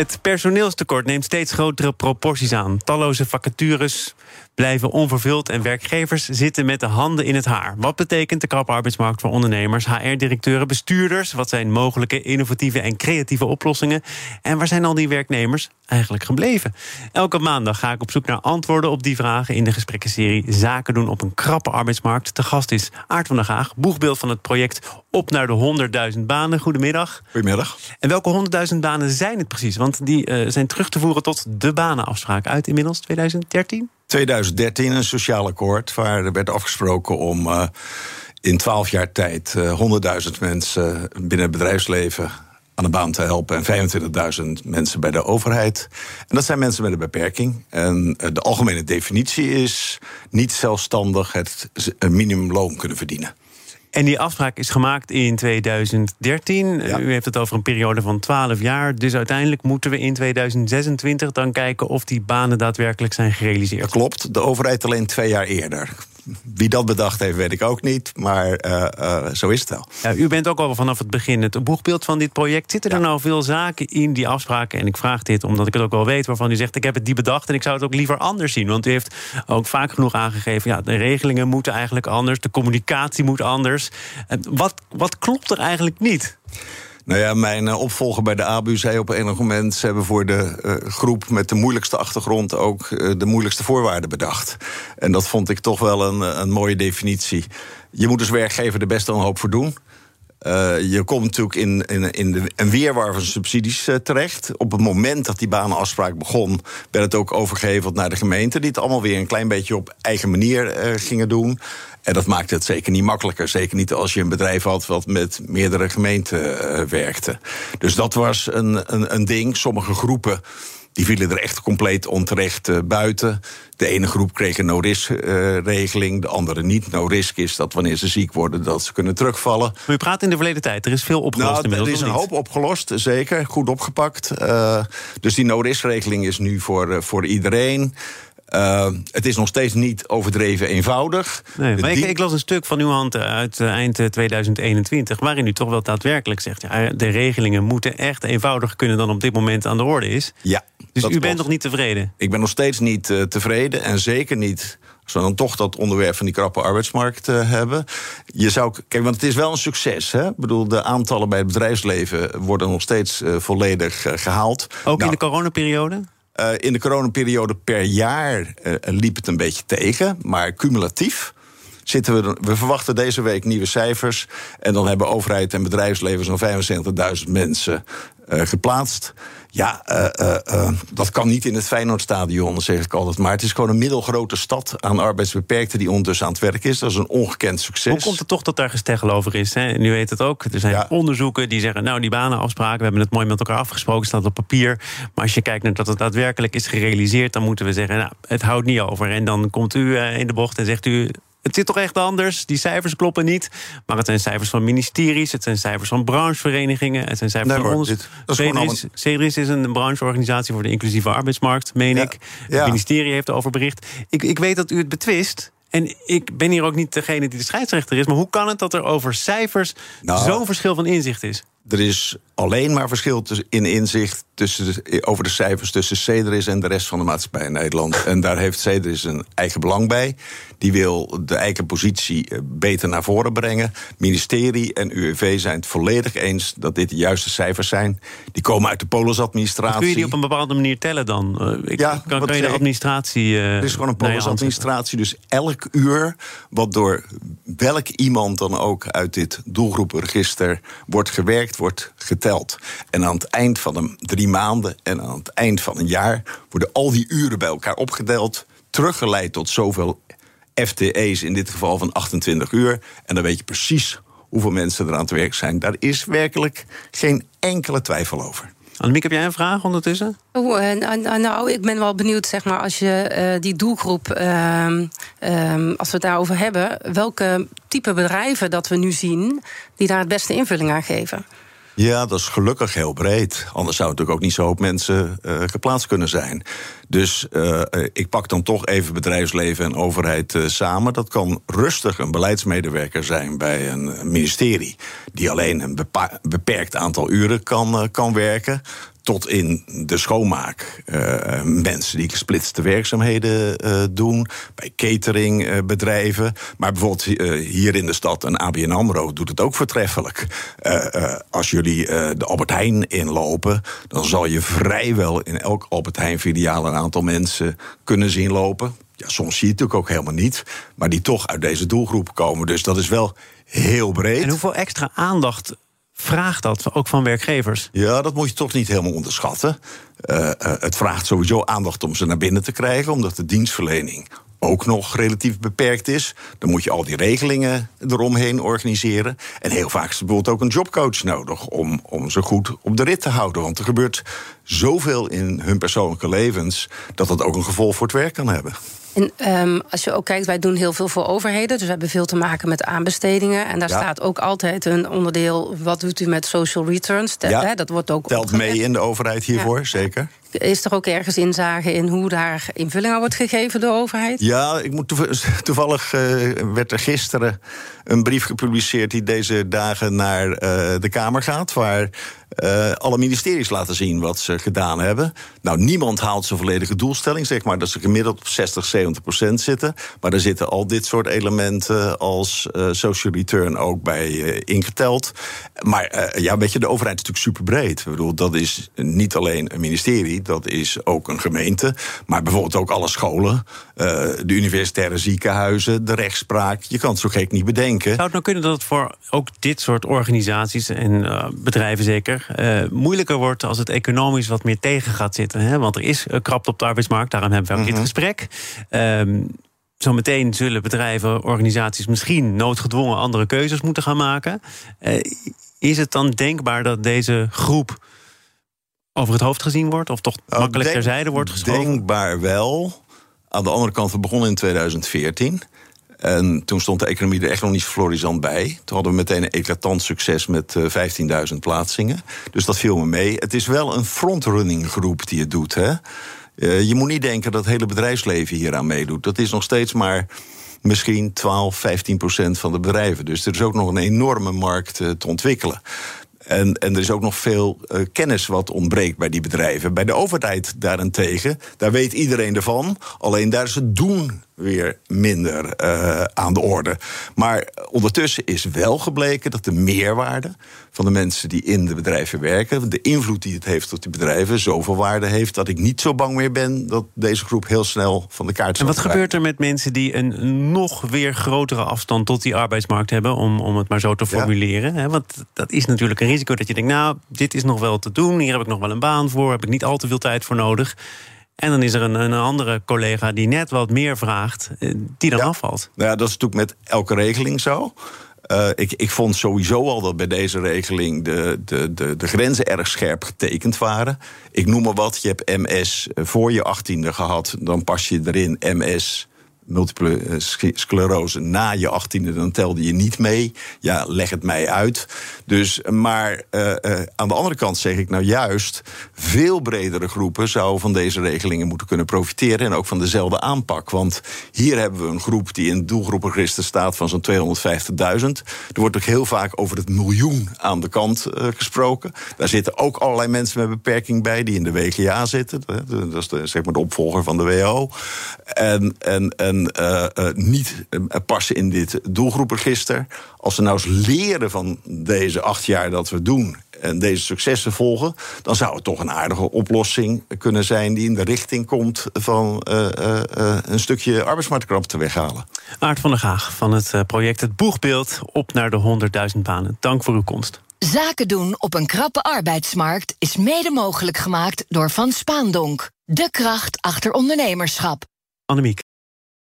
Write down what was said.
Het personeelstekort neemt steeds grotere proporties aan. Talloze vacatures blijven onvervuld en werkgevers zitten met de handen in het haar. Wat betekent de krappe arbeidsmarkt voor ondernemers, HR-directeuren, bestuurders? Wat zijn mogelijke innovatieve en creatieve oplossingen? En waar zijn al die werknemers eigenlijk gebleven? Elke maandag ga ik op zoek naar antwoorden op die vragen in de gesprekkenserie Zaken doen op een krappe arbeidsmarkt. Te gast is Aart van der Gaag, boegbeeld van het project Op naar de 100.000 banen. Goedemiddag. Goedemiddag. En welke 100.000 banen zijn het precies? Want die uh, zijn terug te voeren tot de banenafspraak uit inmiddels 2013? 2013 een sociaal akkoord waar er werd afgesproken om uh, in 12 jaar tijd uh, 100.000 mensen binnen het bedrijfsleven aan de baan te helpen en 25.000 mensen bij de overheid. En dat zijn mensen met een beperking. En de algemene definitie is niet zelfstandig het minimumloon kunnen verdienen. En die afspraak is gemaakt in 2013. Ja. U heeft het over een periode van 12 jaar. Dus uiteindelijk moeten we in 2026 dan kijken of die banen daadwerkelijk zijn gerealiseerd. Klopt. De overheid alleen twee jaar eerder. Wie dat bedacht heeft, weet ik ook niet. Maar uh, uh, zo is het wel. Ja, u bent ook al vanaf het begin het boegbeeld van dit project. Zitten er ja. nou veel zaken in die afspraken? En ik vraag dit omdat ik het ook wel weet, waarvan u zegt: ik heb het die bedacht en ik zou het ook liever anders zien. Want u heeft ook vaak genoeg aangegeven: ja, de regelingen moeten eigenlijk anders, de communicatie moet anders. Wat, wat klopt er eigenlijk niet? Nou ja, mijn opvolger bij de ABU zei op enig moment... ze hebben voor de uh, groep met de moeilijkste achtergrond... ook uh, de moeilijkste voorwaarden bedacht. En dat vond ik toch wel een, een mooie definitie. Je moet als werkgever er best wel een hoop voor doen... Uh, je komt natuurlijk in, in, in de, een weerwar van subsidies uh, terecht. Op het moment dat die banenafspraak begon, werd het ook overgeheveld naar de gemeente, die het allemaal weer een klein beetje op eigen manier uh, gingen doen. En dat maakte het zeker niet makkelijker. Zeker niet als je een bedrijf had wat met meerdere gemeenten werkte. Dus dat was een, een, een ding. Sommige groepen die vielen er echt compleet onterecht uh, buiten. De ene groep kreeg een no-risk-regeling, uh, de andere niet. No-risk is dat wanneer ze ziek worden, dat ze kunnen terugvallen. Maar u praat in de verleden tijd, er is veel opgelost nou, inmiddels. Er is een hoop opgelost, zeker. Goed opgepakt. Uh, dus die no-risk-regeling is nu voor, voor iedereen. Uh, het is nog steeds niet overdreven eenvoudig. Nee, maar ik, ik, las een stuk van uw hand uit uh, eind 2021... waarin u toch wel daadwerkelijk zegt... Ja, de regelingen moeten echt eenvoudiger kunnen dan op dit moment aan de orde is. Ja, dus u bent nog niet tevreden? Ik ben nog steeds niet uh, tevreden en zeker niet... Als we dan toch dat onderwerp van die krappe arbeidsmarkt hebben. Je zou, kijk, want het is wel een succes. Hè? Ik bedoel, de aantallen bij het bedrijfsleven worden nog steeds volledig gehaald. Ook nou, in de coronaperiode? Uh, in de coronaperiode per jaar uh, liep het een beetje tegen, maar cumulatief. Zitten we, we verwachten deze week nieuwe cijfers. En dan hebben overheid en bedrijfsleven zo'n 75.000 mensen uh, geplaatst. Ja, dat kan niet in het Feyenoordstadion, zeg ik altijd. Maar het is gewoon een middelgrote stad aan arbeidsbeperkten... die ondertussen aan het werk is. Dat is een ongekend succes. Hoe komt het toch dat daar gesteggel over is? Hè? Nu weet het ook. Er zijn ja. onderzoeken die zeggen... nou, die banenafspraken, we hebben het mooi met elkaar afgesproken... staat op papier. Maar als je kijkt naar dat het daadwerkelijk is gerealiseerd... dan moeten we zeggen, nou, het houdt niet over. En dan komt u in de bocht en zegt u het zit toch echt anders. Die cijfers kloppen niet. Maar het zijn cijfers van ministeries, het zijn cijfers van brancheverenigingen, het zijn cijfers nee, van ons. Cedris, Cedris is een brancheorganisatie voor de inclusieve arbeidsmarkt, meen ja, ik. Het ministerie heeft erover bericht. Ik, ik weet dat u het betwist. En ik ben hier ook niet degene die de scheidsrechter is. Maar hoe kan het dat er over cijfers nou, zo'n verschil van inzicht is? Er is alleen maar verschil in inzicht tussen de, over de cijfers tussen Cedris en de rest van de maatschappij in Nederland. En daar heeft Cedris een eigen belang bij. Die wil de eigen positie beter naar voren brengen. Ministerie en UWV zijn het volledig eens dat dit de juiste cijfers zijn. Die komen uit de polisadministratie. Kun je die op een bepaalde manier tellen dan? Uh, ik, ja, kan, kan je de administratie. Uh, er is gewoon een polisadministratie. Dus elk uur wat door welk iemand dan ook uit dit doelgroepenregister wordt gewerkt, wordt geteld. En aan het eind van de drie maanden en aan het eind van een jaar worden al die uren bij elkaar opgeteld, teruggeleid tot zoveel FTE's, in dit geval van 28 uur. En dan weet je precies hoeveel mensen er aan het werk zijn. Daar is werkelijk geen enkele twijfel over. Annemiek, heb jij een vraag ondertussen? Oh, uh, nou, ik ben wel benieuwd, zeg maar, als je uh, die doelgroep uh, ehm, als we het daarover hebben, welke type bedrijven dat we nu zien die daar het beste invulling aan geven. Ja, dat is gelukkig heel breed. Anders zou natuurlijk ook niet zo hoop mensen uh, geplaatst kunnen zijn. Dus uh, ik pak dan toch even bedrijfsleven en overheid samen. Dat kan rustig een beleidsmedewerker zijn bij een ministerie... die alleen een beperkt aantal uren kan, kan werken tot in de schoonmaak. Uh, mensen die gesplitste werkzaamheden uh, doen, bij cateringbedrijven. Maar bijvoorbeeld hier in de stad, een ABN AMRO doet het ook voortreffelijk. als jullie de Albert Heijn inlopen, dan zal je vrijwel in elk Albert Heijn-filiaal een aantal mensen kunnen zien lopen. Ja, soms zie je het natuurlijk ook helemaal niet, maar die toch uit deze doelgroep komen. Dus dat is wel heel breed. En hoeveel extra aandacht vraagt dat ook van werkgevers? Ja, dat moet je toch niet helemaal onderschatten. Uh, uh, het vraagt sowieso aandacht om ze naar binnen te krijgen, omdat de dienstverlening ook nog relatief beperkt is. Dan moet je al die regelingen eromheen organiseren. En heel vaak is er bijvoorbeeld ook een jobcoach nodig om, om ze goed op de rit te houden. Want er gebeurt zoveel in hun persoonlijke levens dat dat ook een gevolg voor het werk kan hebben. En um, als je ook kijkt, wij doen heel veel voor overheden. Dus we hebben veel te maken met aanbestedingen. En daar ja. staat ook altijd een onderdeel. Wat doet u met social returns? Ja. hè, dat wordt ook Telt mee in de overheid hiervoor, ja. zeker. Is er ook ergens inzage in hoe daar invulling aan wordt gegeven door de overheid? Ja, ik moet toevallig uh, werd er gisteren een brief gepubliceerd die deze dagen naar uh, de Kamer gaat. Waar uh, alle ministeries laten zien wat ze gedaan hebben. Nou, niemand haalt zijn volledige doelstelling, zeg maar, dat ze gemiddeld op 60, 70 procent zitten. Maar er zitten al dit soort elementen als uh, social return ook bij uh, ingeteld. Maar ja, weet je, de overheid is natuurlijk super breed. Ik bedoel, dat is niet alleen een ministerie, dat is ook een gemeente. Maar bijvoorbeeld ook alle scholen, de universitaire ziekenhuizen, de rechtspraak. Je kan het zo gek niet bedenken. Zou het nou kunnen dat het voor ook dit soort organisaties en bedrijven zeker uh, moeilijker wordt als het economisch wat meer tegen gaat zitten. Hè? Want er is uh, krapte op de arbeidsmarkt, daarom hebben we ook mm -hmm. dit gesprek. Um, Zometeen zullen bedrijven, organisaties misschien noodgedwongen andere keuzes moeten gaan maken. Uh, is het dan denkbaar dat deze groep over het hoofd gezien wordt? Of toch nou, makkelijk denk, terzijde wordt geschoven? Denkbaar wel. Aan de andere kant, we begonnen in 2014. En toen stond de economie er echt nog niet florissant bij. Toen hadden we meteen een eclatant succes met uh, 15.000 plaatsingen. Dus dat viel me mee. Het is wel een frontrunning groep die het doet. Hè? Uh, je moet niet denken dat het hele bedrijfsleven hieraan meedoet. Dat is nog steeds maar misschien 12, 15 procent van de bedrijven. Dus er is ook nog een enorme markt uh, te ontwikkelen. En, en er is ook nog veel kennis wat ontbreekt bij die bedrijven. Bij de overheid daarentegen, daar weet iedereen ervan. Alleen daar is het doen weer minder uh, aan de orde. Maar ondertussen is wel gebleken dat de meerwaarde van de mensen die in de bedrijven werken, de invloed die het heeft op die bedrijven, zoveel waarde heeft dat ik niet zo bang meer ben dat deze groep heel snel van de kaart zal En wat gebeurt er met mensen die een nog weer grotere afstand tot die arbeidsmarkt hebben, om, om het maar zo te formuleren? Ja. Want dat is natuurlijk een risico dat je denkt, nou, dit is nog wel te doen, hier heb ik nog wel een baan voor, heb ik niet al te veel tijd voor nodig. En dan is er een, een andere collega die net wat meer vraagt, eh, die dan ja. afvalt. Nou ja, dat is natuurlijk met elke regeling zo. Uh, ik, ik vond sowieso al dat bij deze regeling de, de, de, de grenzen erg scherp getekend waren. Ik noem maar wat, je hebt MS voor je achttiende gehad, dan pas je erin MS multiple sclerose na je achttiende, dan telde je niet mee. Ja, leg het mij uit. Dus, maar uh, uh, aan de andere kant zeg ik nou juist... veel bredere groepen zouden van deze regelingen moeten kunnen profiteren... en ook van dezelfde aanpak. Want hier hebben we een groep die in doelgroepenregister staat... van zo'n 250.000. Er wordt ook heel vaak over het miljoen aan de kant gesproken. Daar zitten ook allerlei mensen met beperking bij... die in de WGA zitten. Dat is de, zeg maar de opvolger van de WHO. En, en, en uh, uh, niet uh, passen in dit doelgroepenregister. Als we nou eens leren van deze acht jaar dat we doen en deze successen volgen, dan zou het toch een aardige oplossing kunnen zijn die in de richting komt van een stukje arbeidsmarktkrap te weghalen. Aart van der Gaag van het project Het Boegbeeld op naar de 100.000 banen. Dank voor uw komst. Zaken doen op een krappe arbeidsmarkt is mede mogelijk gemaakt door Van Spaandonk. De kracht achter ondernemerschap. Annemiek.